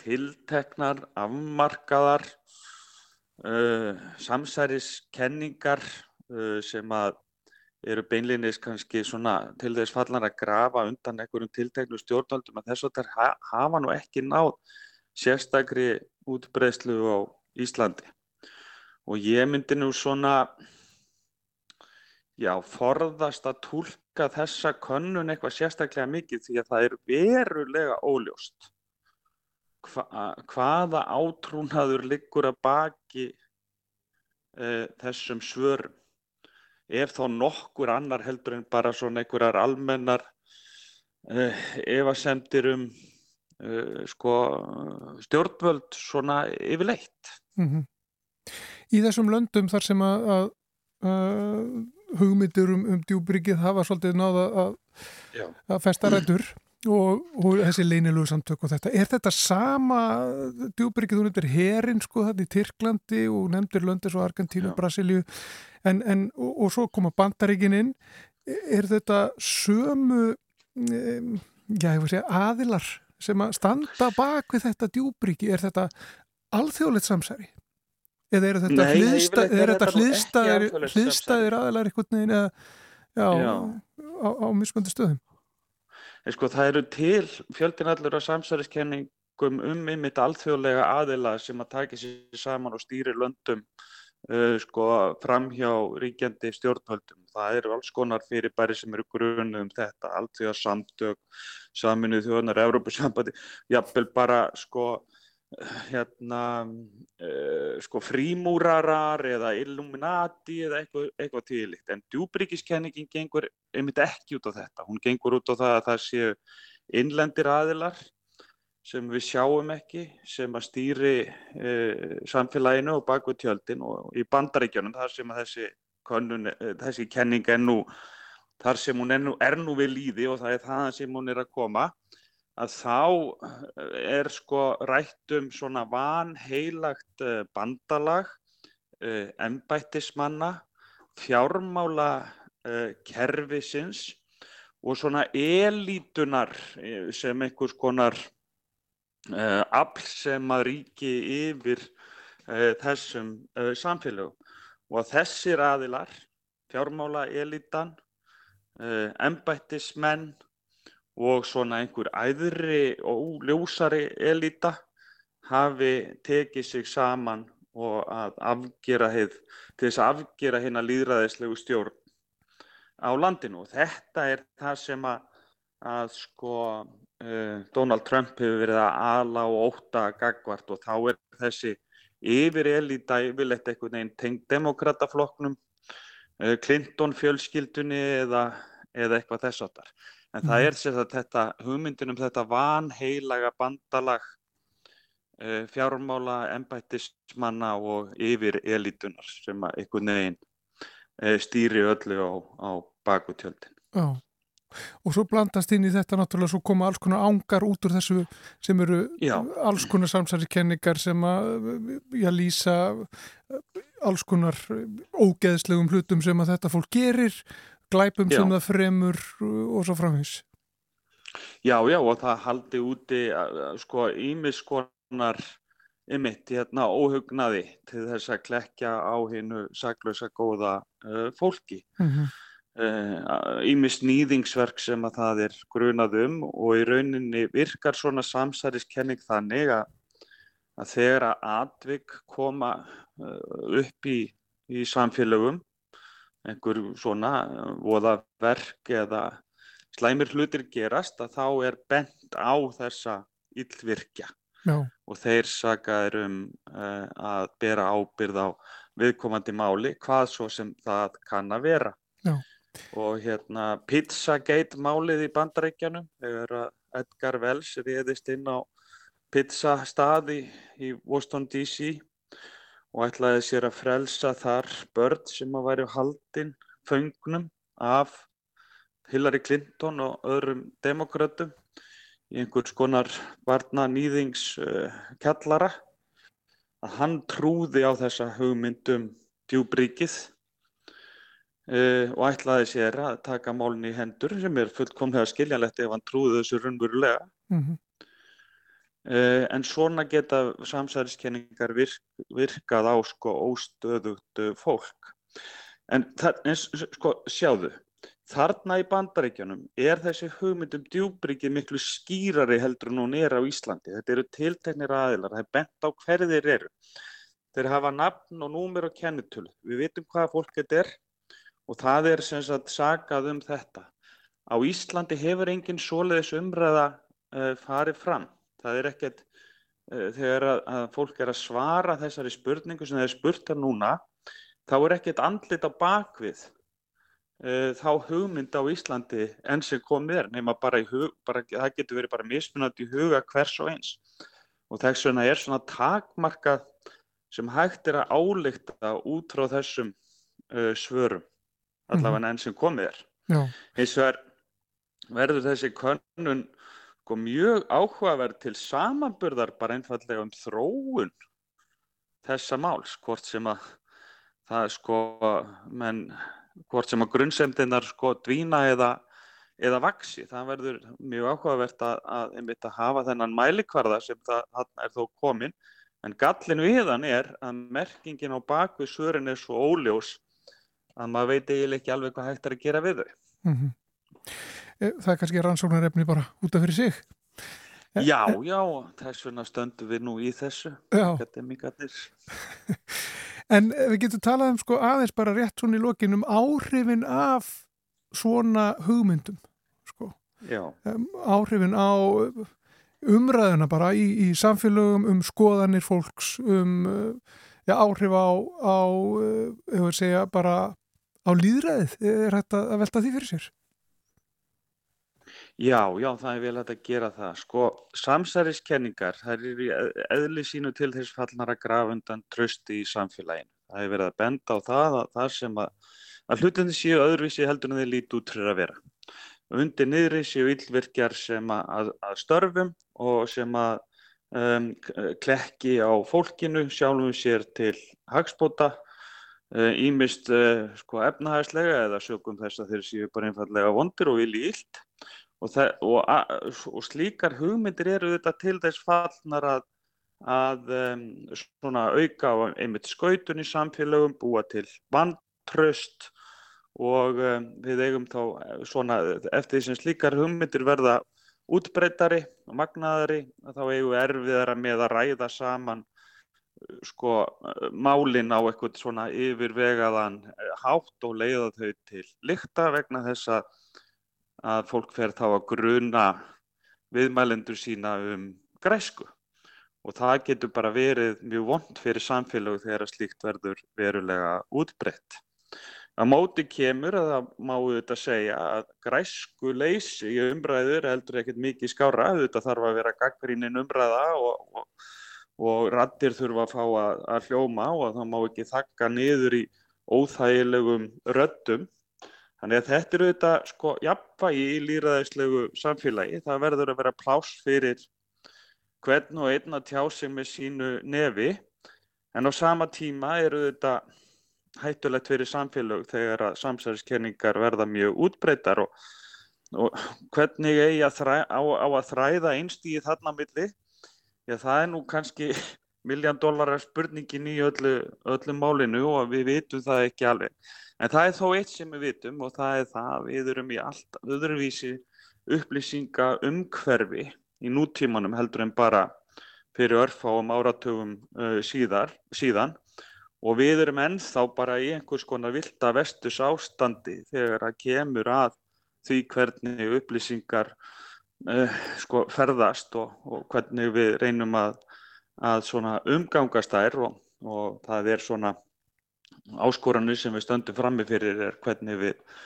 tilteknar, afmarkaðar uh, samsæriskenningar uh, sem að eru beinlinis kannski svona til þess fallan að grafa undan einhverjum tilteknu stjórnvöldum að þess að þær ha hafa nú ekki náð sérstakri útbreyslu á Íslandi og ég myndi nú svona já, forðast að tólka þessa könnun eitthvað sérstaklega mikið því að það er verulega óljóst Hva, hvaða átrúnaður liggur að baki uh, þessum svörum ef þá nokkur annar heldur en bara svona einhverjar almennar uh, efasemdir um uh, sko, stjórnvöld svona yfirleitt. Mm -hmm. Í þessum löndum þar sem að, að, að hugmyndir um, um djúbryggið hafa svolítið náða að, að festa rættur og, og þessi leinilugu samtök og þetta. Er þetta sama djúbryggið, þú nefndir herin sko þetta í Tyrklandi og nefndir löndis og Argentínu, Brasilíu en, en, og, og svo koma bandaríkin inn er þetta sömu um, já, ég voru að segja aðilar sem að standa bak við þetta djúbriki, er þetta alþjóðleitt samsæri? Eða er þetta alþjóðlegt hliðstæðir aðilar einhvern veginn eða já, Já. á, á mismöndi stöðum? Sko það eru til fjöldin allur af samsæriskenningum um einmitt alþjóðlega aðila sem að taki sér saman og stýri löndum uh, sko framhjá ríkjandi stjórnvöldum. Það eru alls konar fyrirbæri sem eru grunu um þetta, alþjóða samtök, saminuð þjóðanar, Evrópusambandi, jafnvel bara sko hérna uh, sko frímúrarar eða Illuminati eða eitthvað, eitthvað tíðlikt en djúbríkiskenningin gengur einmitt ekki út á þetta, hún gengur út á það að það séu innlendir aðilar sem við sjáum ekki sem að stýri uh, samfélaginu og bakvið tjöldin og í bandaríkjunum þar sem að þessi, könnun, uh, þessi kenning er nú þar sem hún er nú, er nú við líði og það er það sem hún er að koma að þá er sko rætt um svona vanheilagt eh, bandalag uh, embættismanna, fjármála kerfisins og svona elítunar eh, sem einhvers konar afl sem að ríki yfir þessum samfélögum. Og þessir aðilar, fjármála elítan, embættismenn og svona einhver æðri og ljósari elita hafi tekið sig saman og að afgera heið, til þess að afgera hérna líðræðislegu stjórn á landinu og þetta er það sem að, að sko uh, Donald Trump hefur verið að ala og óta gagvart og þá er þessi yfir elita yfirleitt einhvern veginn tengd demokrataflokknum, uh, Clinton fjölskyldunni eða, eða eitthvað þess áttar. En það er sér að þetta hugmyndin um þetta vanheilaga bandalag uh, fjármála, embættismanna og yfir elitunar sem að einhvern veginn uh, stýri öllu á, á bakutjöldin. Já, og svo blandast inn í þetta náttúrulega, svo koma alls konar ángar út úr þessu sem eru Já. alls konar samsærikenningar sem að já, lýsa alls konar ógeðslegum hlutum sem að þetta fólk gerir, glæpum Já. sem það fremur og svo framhins. Já, já, og það haldi úti sko ímis konar ymitt hérna óhugnaði til þess að klekja á hinnu saklausa góða uh, fólki. Mm Ímis uh, nýðingsverk sem að það er grunað um og í rauninni virkar svona samsæriskenning þannig að, að þegar að atvik koma uh, upp í, í samfélögum, einhver svona uh, voða verk eða slæmir hlutir gerast að þá er bent á þessa illvirkja Já, og þeir sakaður um uh, að bera ábyrð á viðkomandi máli, hvað svo sem það kann að vera. Já. Og hérna Pizzagate málið í bandaríkjanum, þegar Edgar Wells réðist inn á pizzastað í, í Washington DC og ætlaði sér að frelsa þar börn sem að væri haldinn föngnum af Hillary Clinton og öðrum demokratum í einhvers konar barna nýðings uh, kjallara. Að hann trúði á þessa hugmyndum djúbríkið uh, og ætlaði sér að taka málun í hendur sem er fullkomlega skiljanlegt ef hann trúði þessu raunverulega. Mm uh, en svona geta samsæriskenningar virk, virkað á sko óstöðugt uh, fólk En eins, sko, sjáðu, þarna í bandaríkjunum er þessi hugmyndum djúbrikið miklu skýrari heldur en hún er á Íslandi. Þetta eru tilteknir aðilar, það er bent á hverju þeir eru. Þeir hafa nafn og númer og kennitölu. Við vitum hvaða fólk þetta er og það er sem sagt sakað um þetta. Á Íslandi hefur engin svoleiðis umræða uh, farið fram. Það er ekkert, uh, þegar að, að fólk er að svara þessari spurningu sem þeir spurta núna, þá er ekkert andlit á bakvið uh, þá hugmynd á Íslandi enn sem komið er, nema bara í hug, bara, það getur verið bara mismunandi í huga hvers og eins. Og þess vegna er svona takmarkað sem hægt er að álíkta út frá þessum svörum, allavega enn sem komið er. Hins vegar verður þessi könnun sko, mjög áhugaverð til samanburðar bara einfallega um þróun þessa máls, hvort sem að það sko, menn, hvort sem að grunnsemdinnar sko dvína eða, eða vaksi. Það verður mjög áhugavert að, að, einmitt að hafa þennan mælikvarða sem það er þó komin. En gallin við hann er að merkingin á bakvið svörin er svo óljós að maður veit eiginlega ekki alveg hvað hægt er að gera við þau. mhm. Eh, það er kannski rannsóknarefni bara út af fyrir sig. Já, já, þess vegna stöndum við nú í þessu, Já. akademikarnir. *laughs* En eh, við getum talað um sko aðeins bara rétt svona í lokin um áhrifin af svona hugmyndum sko. Já, Um, áhrifin á umræðuna bara í, í samfélögum um skoðanir fólks um já, áhrif á, á hefur segja bara á líðræðið, er hægt að velta því fyrir sér? Já, já, það er vel að gera það. Sko, samsæriskenningar, það eru í eð- eðli sínu til þess fallnar að grafa undan trösti í samfélaginu. Það er verið að benda á það að það sem að, að hlutinni séu öðruvísi heldur en þeir líti út fyrir að vera. Undir niðri séu illvirkjar sem að, að, störfum og sem að um, klekki á fólkinu, sjálfum sér til hagspóta, ímist uh, sko efnahagslega eða sögum þess að þeir séu bara einfallega vondir og vilji illt og, þe- og, a- og slíkar hugmyndir eru þetta til þess fallnar að, að um, svona auka á einmitt skautun í samfélögum, búa til vantraust og um, við eigum þá eh, svona eftir því sem slíkar hugmyndir verða útbreytari og magnaðari þá eigum við erfiðara með að ræða saman sko málin á eitthvað svona yfirvegaðan hátt og leiða þau til lykta vegna þess að að fólk fer þá að gruna viðmælendur sína um græsku. Og það getur bara verið mjög vond fyrir samfélög þegar að slíkt verður verulega útbreytt. Að móti kemur að það má auðvitað segja að græsku leysi í umræður heldur ekkert mikið skára, auðvitað þarf að vera gaggrínin umræða og, og, og rattir þurfa að fá að, að hljóma og það má ekki þakka niður í óþægilegum röddum Þannig að þetta eru þetta sko jafnvægi í lýraðislegu samfélagi. Það verður að vera pláss fyrir hvern og einn að tjá sig með sínu nefi en á sama tíma eru þetta hættulegt fyrir samfélög þegar að samsæðiskenningar verða mjög útbreytar og, og hvernig eigi að þræ, á, á að þræða einstíði þarna milli. Já, það er nú kannski miljón dólarar spurningin í öllu, öllu málinu og við vitum það ekki alveg. En það er þó eitt sem við vitum og það er það að við erum í allt öðruvísi upplýsinga umhverfi í nútímanum heldur en bara fyrir örfáum áratugum uh, síðar, síðan. Og við erum ennþá bara í einhvers konar vilda vestus ástandi þegar að kemur að því hvernig upplýsingar uh, sko, ferðast og, og hvernig við reynum að, að umgangast þær og, og það er svona áskoranir sem við stöndum frammi fyrir er hvernig við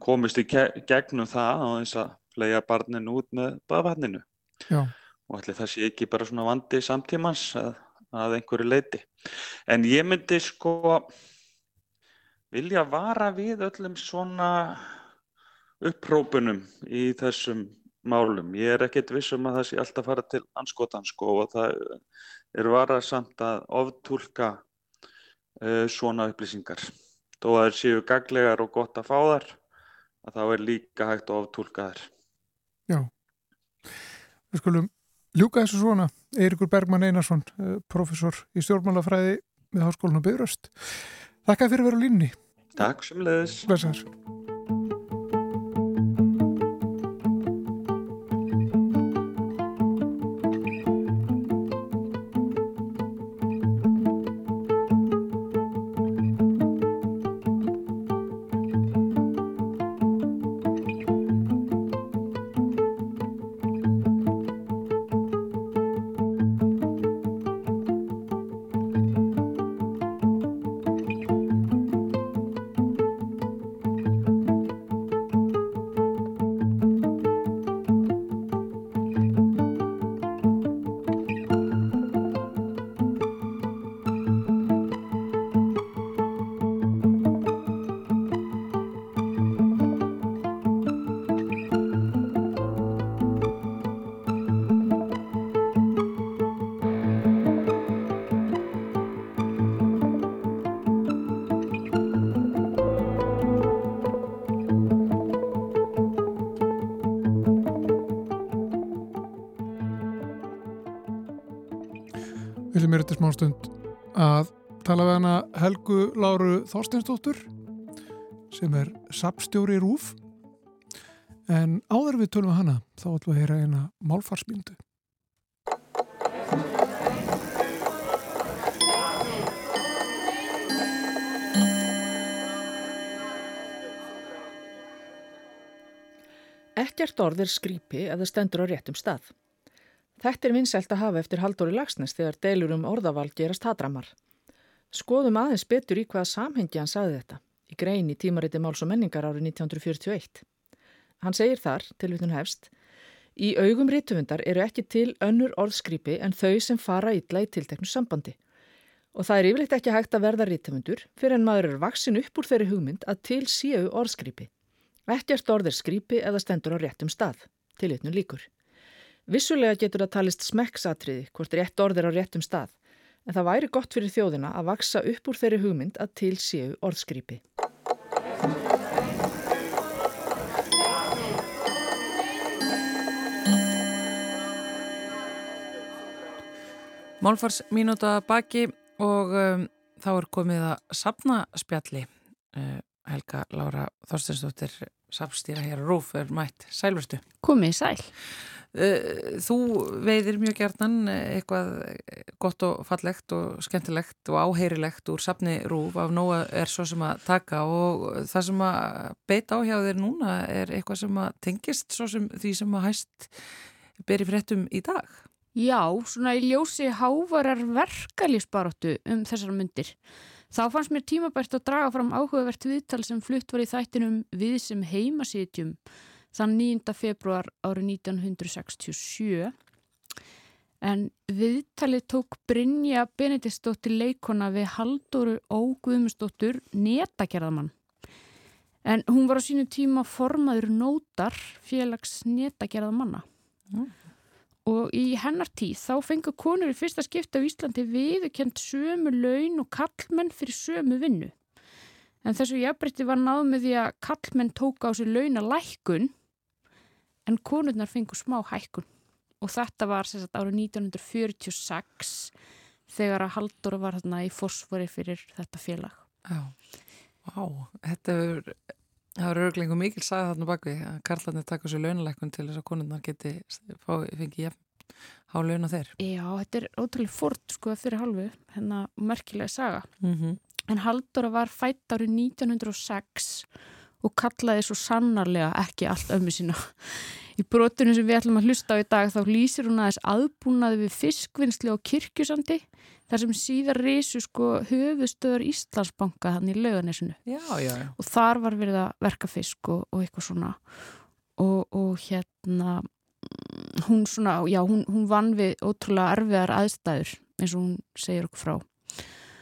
komumst í gegnum það á þess að flega barninu út með baðvatninu Já, og ætli það sé ekki bara svona vandi samtímans að, að einhverju leiti. En ég myndi sko vilja vara við öllum svona upprópunum í þessum málum. Ég er ekkert viss um að það sé alltaf fara til anskotan sko og það er varasamt að oftúlka uh, svona upplýsingar. Þó að þær séu gaglegar og gott að fá þar, að þá er líka hægt að oftúlka þær. já. Við skulum ljúka þessu svona. Eirikur Bergmann Einarsson, eh, professor í stjórnmálafræði við Háskólinu Byröst. Þakka fyrir að vera á línni. Takk sem leiðis. Blessaður. Viljum mér þetta smá stund að tala við hana Helgu Láru Þorsteinsdóttur sem er sapstjóri í Rúf en áður við tölum hana þá ætlum við að heyra eina málfarsmyndu Ekkert orð er skrýpi eða stendur á réttum stað. Þetta er vinsælt að hafa eftir Halldóri Lagsnes þegar deilur um orðaval gerast hatramar. Skoðum aðeins betur í hvaða samhengi hann saði þetta í grein í tímariti Máls og menningar árið 1941. Hann segir þar, til vitun hefst, í augum rítumundar eru ekki til önnur orðskrýpi en þau sem fara illa í tilteknu sambandi. Og það er yfirleitt ekki hægt að verða rítumundur fyrir en maður er vaksin upp úr þeirri hugmynd að til séu orðskrýpi. Ekkert orð er skrýpi eða stendur á réttum stað, til vitnum líkur. Vissulega getur það talist smekksatriði hvort rétt orð er á réttum stað, en það væri gott fyrir þjóðina að vaksa upp úr þeirri hugmynd að til séu orðskrýpi. Málfars mínúta baki og um, þá er komið að sapna spjalli. Uh, Helga Lára Þorsteinsdóttir sapstýra hér Rúf er mætt. Sælverstu. Komið sæl. Uh, þú veiðir mjög gertan eitthvað gott og fallegt og skemmtilegt og áheyrilegt úr sapni Rúf af nóga er svo sem að taka og það sem að beita á hjá þér núna er eitthvað sem að tengist svo sem því sem að hæst beri fréttum í dag. Já, svona í ljósi hávarar verkalýsbaróttu um þessar myndir. Þá fannst mér tímabært að draga fram áhugavert viðtal sem flutt var í þættinum við sem heimasítjum þann 9. februar árið 1967. En viðtalið tók Brynja Benediktsdóttir leikona við Haldóru Óguðmusdóttur netagerðamann. En hún var á sínu tíma formaður nótar félags netagerðamanna. Mm. Og í hennar tíð þá fengur konur í fyrsta skipta á Íslandi viðkjönd sömu laun og kallmenn fyrir sömu vinnu. En þessu jafnbreytti var náð með því að kallmenn tóka á sig launa lækkun en konurnar fengur smá hækkun. Og þetta var sagt, árið 1946 þegar að Halldóra var þarna í fósfori fyrir þetta félag. Já, Vá, þetta er Það eru örglingu mikil sagði þarna bakvi að karlarnir taka sér launalækun til þess að konurnar geti fengið jafn á launa þeir. Já, þetta er ótrúlega fort sko fyrir halvu, hérna merkilega saga. Mm -hmm. En Halldóra var fætt árið 1906 og kallaði svo sannarlega ekki allt ömmu sína. Í brotinu sem við ætlum að hlusta á í dag þá lýsir hún aðeins aðbúnaði við fiskvinnsli og kirkjusandi þar sem síðar reysu sko höfustöður Íslandsbanka hann í lauganisinu Já, já, já. og þar var verið að verka fisk og, og eitthvað svona. Og, og hérna hún svona, já, hún, hún vann við ótrúlega erfiðar aðstæður eins og hún segir okkur frá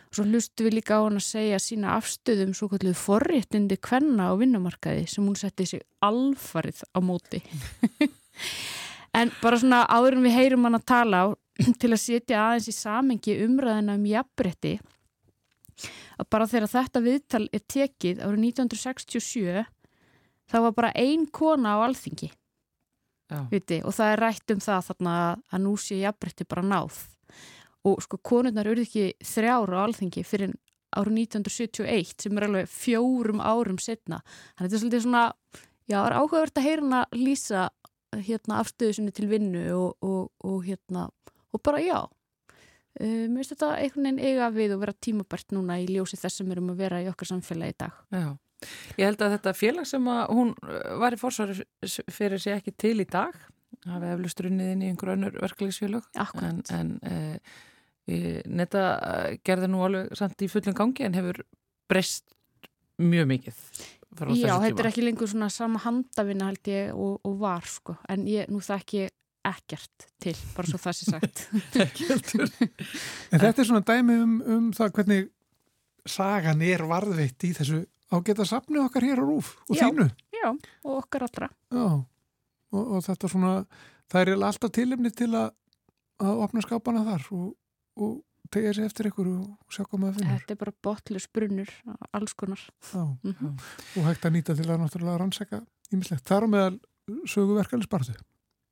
Svo hlustu við líka á hann að segja sína afstöðum svo kalluð forréttindi kvenna á vinnumarkaði sem hún setti sig alfarið á móti. *laughs* en bara svona áður en við heyrum hann að tala á *clears throat* til að setja aðeins í samengi umræðina um jafnbretti að bara þegar þetta viðtal er tekið árið 1967 þá var bara ein kona á alþingi. Viti, og það er rætt um það þarna að nú sé jafnbretti bara náð og sko konurnar eru ekki þrjára á alþingi fyrir árið 1971 sem er alveg fjórum árum setna. Þannig að þetta er svolítið svona, já, það er áhugavert að heyra hana lýsa hérna afstöðu sinni til vinnu og, og, og hérna, og bara já. Uh, mér finnst þetta einhvern veginn eiga við og vera tímabært núna í ljósi þess sem erum að vera í okkar samfélagi í dag. Já. Ég held að þetta félag sem að hún uh, var í fórsvari fyrir sig ekki til í dag hafi eflust runnið inn í einhver önnur verkefliðsfélag en, en e, netta gerði nú alveg samt í fullum gangi en hefur breyst mjög mikið Já, þetta er ekki lengur svona sama handafina held ég og, og var sko. En ég, nú það ekki ekkert til, bara svo það sé sagt. *laughs* *laughs* En þetta er svona dæmi um, um það hvernig sagan er varðveitt í þessu ágæta safni okkar hér á Rúf og já, þínu. Já, og okkar allra. Já, og, og þetta svona, það er alltaf tilefni til að, að opna skápana þar og, og tegja sér eftir ykkur og sjá hvað maður finnur. Þetta er bara botlus brunnur, alls konar. Já, mm -hmm. og hægt að nýta til að náttúrulega rannsaka ímislegt. Það er meðal söguverkalisbarðu.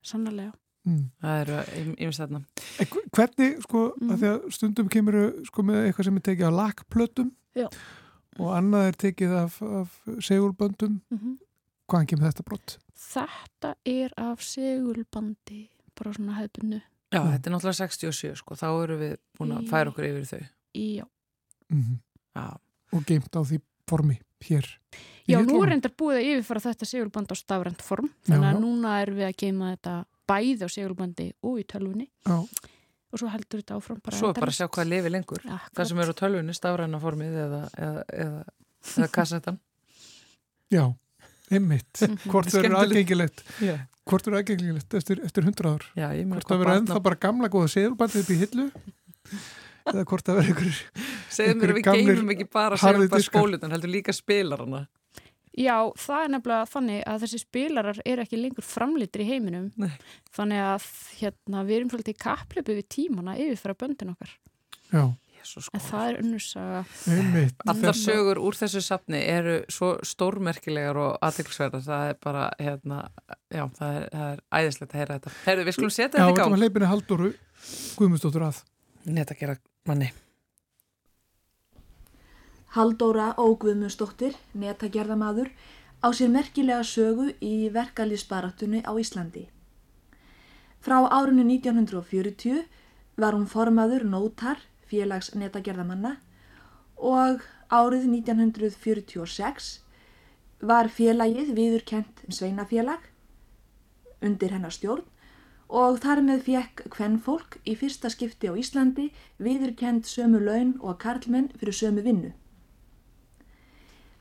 Sannarlega. Mm. Það eru yfirst þarna. Hvernig, sko, mm. að því að stundum kemur sko með eitthvað sem er tekið á lakplötum Já og annað er tekið af, af segulböndum mm -hmm. Hvaðan kemur þetta brott? Þetta er af segulbandi bara svona hefðbunnu Já, mm. þetta er náttúrulega 67 sko, þá eru við búin að færa okkur yfir þau. Já, mm -hmm. Já. Og geimt á því formi hér Já, nú er reyndar búið að yfirfara þetta segulband á stafrænt form þannig að núna er við að geima þetta bæði á segulbandi og í tölvunni. Já. Og svo heldur þetta áfram bara Svo bara að sjá hvað lifi lengur. Ja, það sem eru á tölvunni, stafræna formið eða, eða, eða, eða kassetan. Já, einmitt. Hvort þau eru aðgengilegt yeah. hvort þau eru aðgengilegt eftir, eftir hundra ár? Já, hvort það verður ennþá bara gamla góða segulbandið upp í hillu? Eða hvort það verður ykkur Segðum mér að við geymum ekki bara segulband spólutan heldur líka spilar hana Já, það er nefnilega þannig að þessi spilarar eru ekki lengur framlýttir í heiminum. Nei. þannig að hérna, við erum svolítið í kaplöpu við tímana yfirfæra böndin okkar. Já En það er unnursaga Allar sögur úr þessu sapni eru svo stórmerkilegar og aðtilsverðar það er bara, hérna já, það er, það er æðislegt að heyra þetta. Herðu, við skulum setja þetta í gang Já, þetta var leipinu Halldóru Guðmustóttur að. Netta gera manni. Haldóra Ógvömmustóttir, netagerðamadur, á sér merkilega sögu í verkalýsbaratunni á Íslandi. Frá árinu 1940 var hún formaður nótar félags netagerðamanna og árið 1946 var félagið viðurkent sveinafélag undir hennar stjórn og þar með fekk hvern fólk í fyrsta skipti á Íslandi viðurkent sömu laun og karlmenn fyrir sömu vinnu.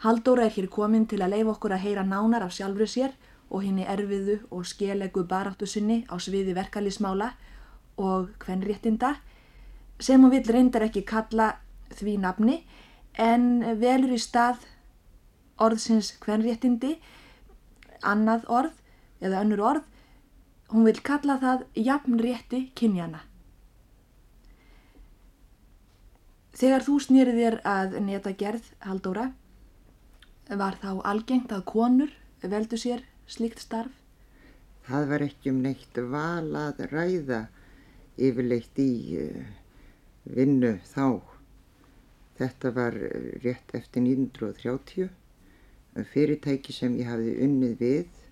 Haldóra er hér komin til að leifa okkur að heyra nánar af sjálfur sér og henni erfiðu og skelegu baráttu sinni á sviði verkalýsmála og hvernréttinda sem hún vil reyndar ekki kalla því nafni en velur í stað orðsins hvernréttindi annað orð eða önnur orð hún vil kalla það jafnrétti kynjana. Þegar þú snýrið þér að neta gerð, Haldóra, Var þá algengt að konur veldu sér slíkt starf? Það var ekki um neitt val að ræða yfirleitt í uh, vinnu þá. Þetta var eh, rétt eftir 1930. Fyrirtæki sem ég hafði unnið við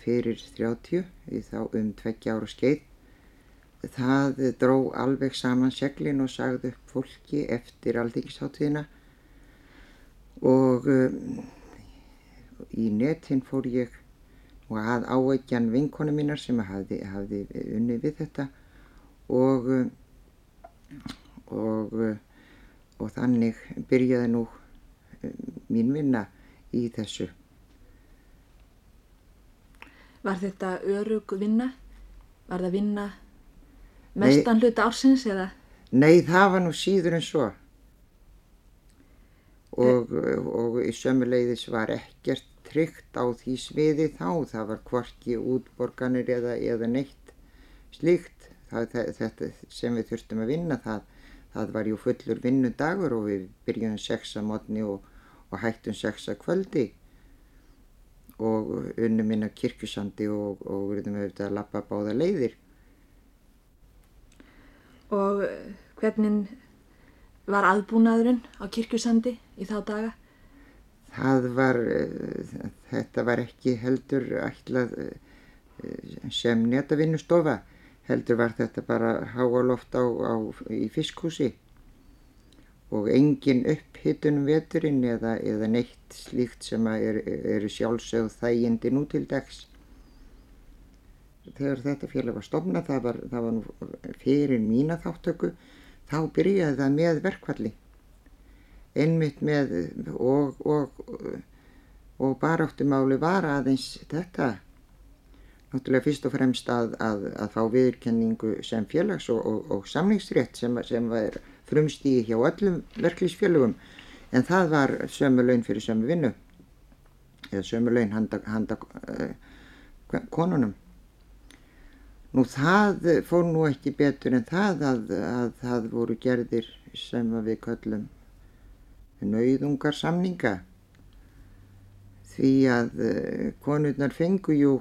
fyrir 30, þá um tveggja ára skeið. Það dró alveg saman seglin og sagði upp fólki eftir alþingisáttíðina og um, í netinn fór ég og að áækjan vinkonu mínar sem hafði, hafði unni við þetta og um, og og þannig byrjaði nú um, mín vinna í þessu. Var þetta örug vinna? Var það vinna mestan hluta ársins eða? Nei, það var nú síður en svo. Og, og í sömuleiðis var ekkert tryggt á því sviði þá, það var kvorki útborganir eða, eða neitt slíkt, það, þetta sem við þurftum að vinna það, það var jú fullur vinnudagur og við byrjum sexa mótni og, og hættum sexa kvöldi og unnum inn á kirkusandi og, og verðum auðvitað að lappa báða leiðir. Og hvernig var aðbúnaðurinn á kirkjusandi í þá daga? Það var, uh, þetta var ekki heldur ætlað uh, sem netavinnustofa, heldur var þetta bara háaloft á, á, í fiskhúsi og engin upphittun veturinn eða, eða neitt slíkt sem eru er sjálfsögð þægindi nú til dags. Þegar þetta félag var stofnað, það var, það var fyrir mína þáttöku, þá byrjaði það með verkvalli. Einmitt með og, og, og baráttumáli var aðeins þetta. Náttúrulega fyrst og fremst að, að, að fá viðurkenningu sem félags og, og samningsrétt sem, sem var frumstíði hjá öllum verklýsfélögum. En það var sömu laun fyrir sömu vinnu. Eða sömu laun handa, handa uh, konunum. Nú það fór nú ekki betur en það að, að það voru gerðir sem við köllum nauðungar samninga því að uh, konurnar fengu jú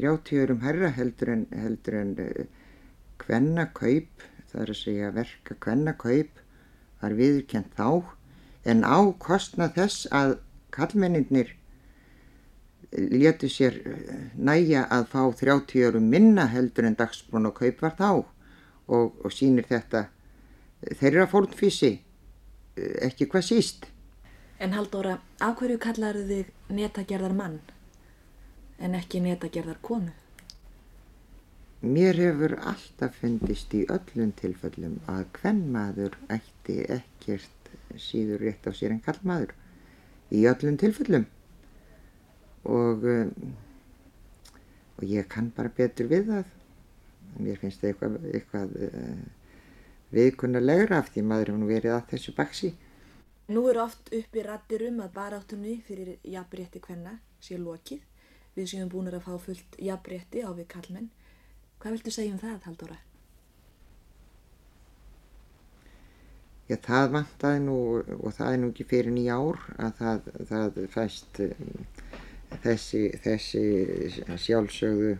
30 örum herra heldur en, heldur en uh, hvenna kaup, það er að segja verka hvenna kaup var viðurkent þá. En á kostna þess að kallmenninir letu sér næja að fá 30 örum minna heldur en dagsbrún og kaup var þá. Og, og sínir þetta þeirra fórnfísi ekki hvað síst. En Haldóra, af hverju kallar þig netagerðar mann en ekki netagerðar konu? Mér hefur alltaf fundist í öllum tilfellum að hvern maður ætti ekkert síður rétt á sér en kall maður í öllum tilfellum og, um, og ég kann bara betur við það. Mér finnst það eitthvað, eitthvað uh, viðkunnulegra af því maður hefur verið að þessu baksi. Nú eru oft uppi rattir um að baráttunni fyrir jafnrétti hvenna sé lokið. Við séum búin að fá fullt jafnrétti á við kallmenn. Hvað viltu segja um það, Haldóra? Já, það vantaði nú og það er nú ekki fyrir nýja ár að það, það fæst um, þessi, þessi sjálfsögðu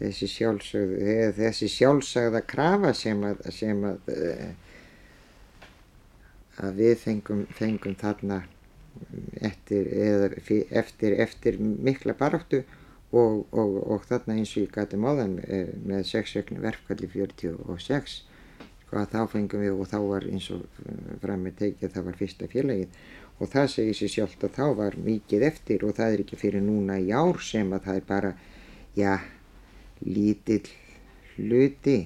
þessi sjálfsögðu þessi sjálfsögða krafa sem að, sem að, að við fengum, fengum þarna eftir, eða, eftir, eftir mikla baráttu og, og, og þarna eins og ég gæti máðan með sexvegnu verfkalli 46 sko að þá fengum við og þá var eins og fram með tekið það var fyrsta félagið. Og það segir sér sjálft að þá var mikið eftir og það er ekki fyrir núna í ár sem að það er bara já lítill hluti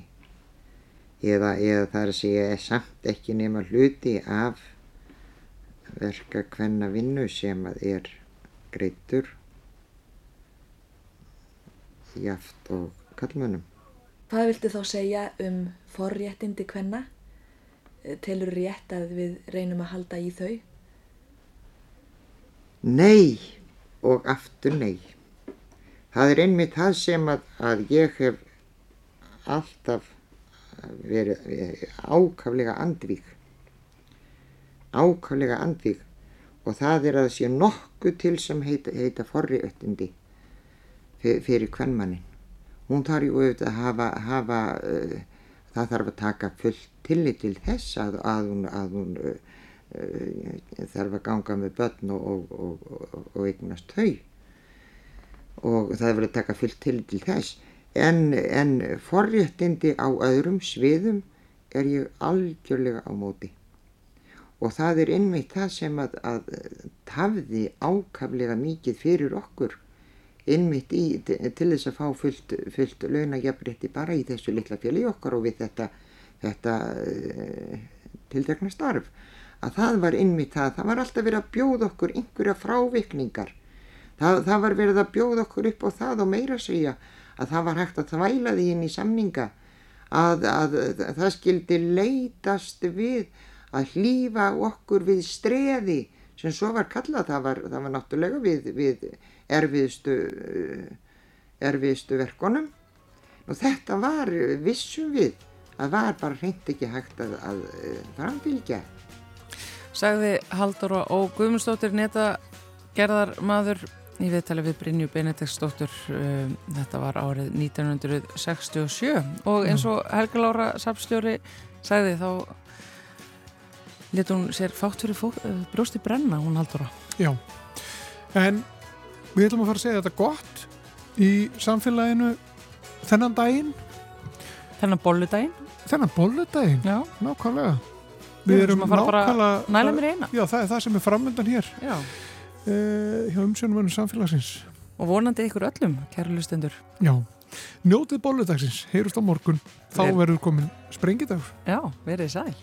eða, eða það er að segja samt ekki nema hluti af verka hvenna vinnu sem að er greittur jaft og kallmönnum. Hvað viltu þá segja um forréttindi hvenna? Telur rétt að við reynum að halda í þau? Nei og aftur nei. Það er einmitt það sem að, að ég hef alltaf verið ákaflega andvík. Ákaflega andvík og það er að sé nokkuð til sem heita, heita forréttindi fyrir hvernmannin. Hún þarf ju auðvitað að hafa, hafa uh, það þarf að taka fullt tillit til þess að, að hún, að hún uh, uh, þarf að ganga með börn og, og, og, og eignast þau og það verður að taka fullt tillit til þess. En, en forréttindi á öðrum sviðum er ég algjörlega á móti og það er einmitt það sem að, að tafði ákaflega mikið fyrir okkur innmitt í til þess að fá fullt, fullt launajafrétti bara í þessu litla fjöli okkar og við þetta, þetta uh, tildekna starf. Að það var innmitt það, það var alltaf verið að bjóða okkur einhverja frávikningar. Það, það var verið að bjóða okkur upp á það og meira segja að það var hægt að þvæla því inn í samninga að, að, að það skildi leitast við að hlýfa okkur við streði sem svo var kallað, það var, það var náttúrulega við, við erfiðstu, erfiðstu verkonum og þetta var vissum við að var bara hreint ekki hægt að, að framfylgja. Sagði Haldur og Guðmundsdóttir neta gerðar maður í viðtali við Brynju Benediktsdóttur um, þetta var árið 1967 og eins og Helga Lára Sapstjóri sagði þá Let hún sér fátt fyrir fó, uh, brjósti brenna, hún haldur á. Já, en við ætlum að fara að segja þetta gott í samfélaginu þennan daginn, Þennan bolludaginn, þennan bolludaginn, já. nákvæmlega. Við erum nákvæmlega, Næla mér eina. já það er það sem er framöndan hér Já. uh, hjá umsjónumönnum samfélagsins. Og vonandi ykkur öllum, kæru lustendur. Já, njótið bolludagsins, heyrust á morgun, þá Ver- verður komin sprengidagur. Já, verið sæl.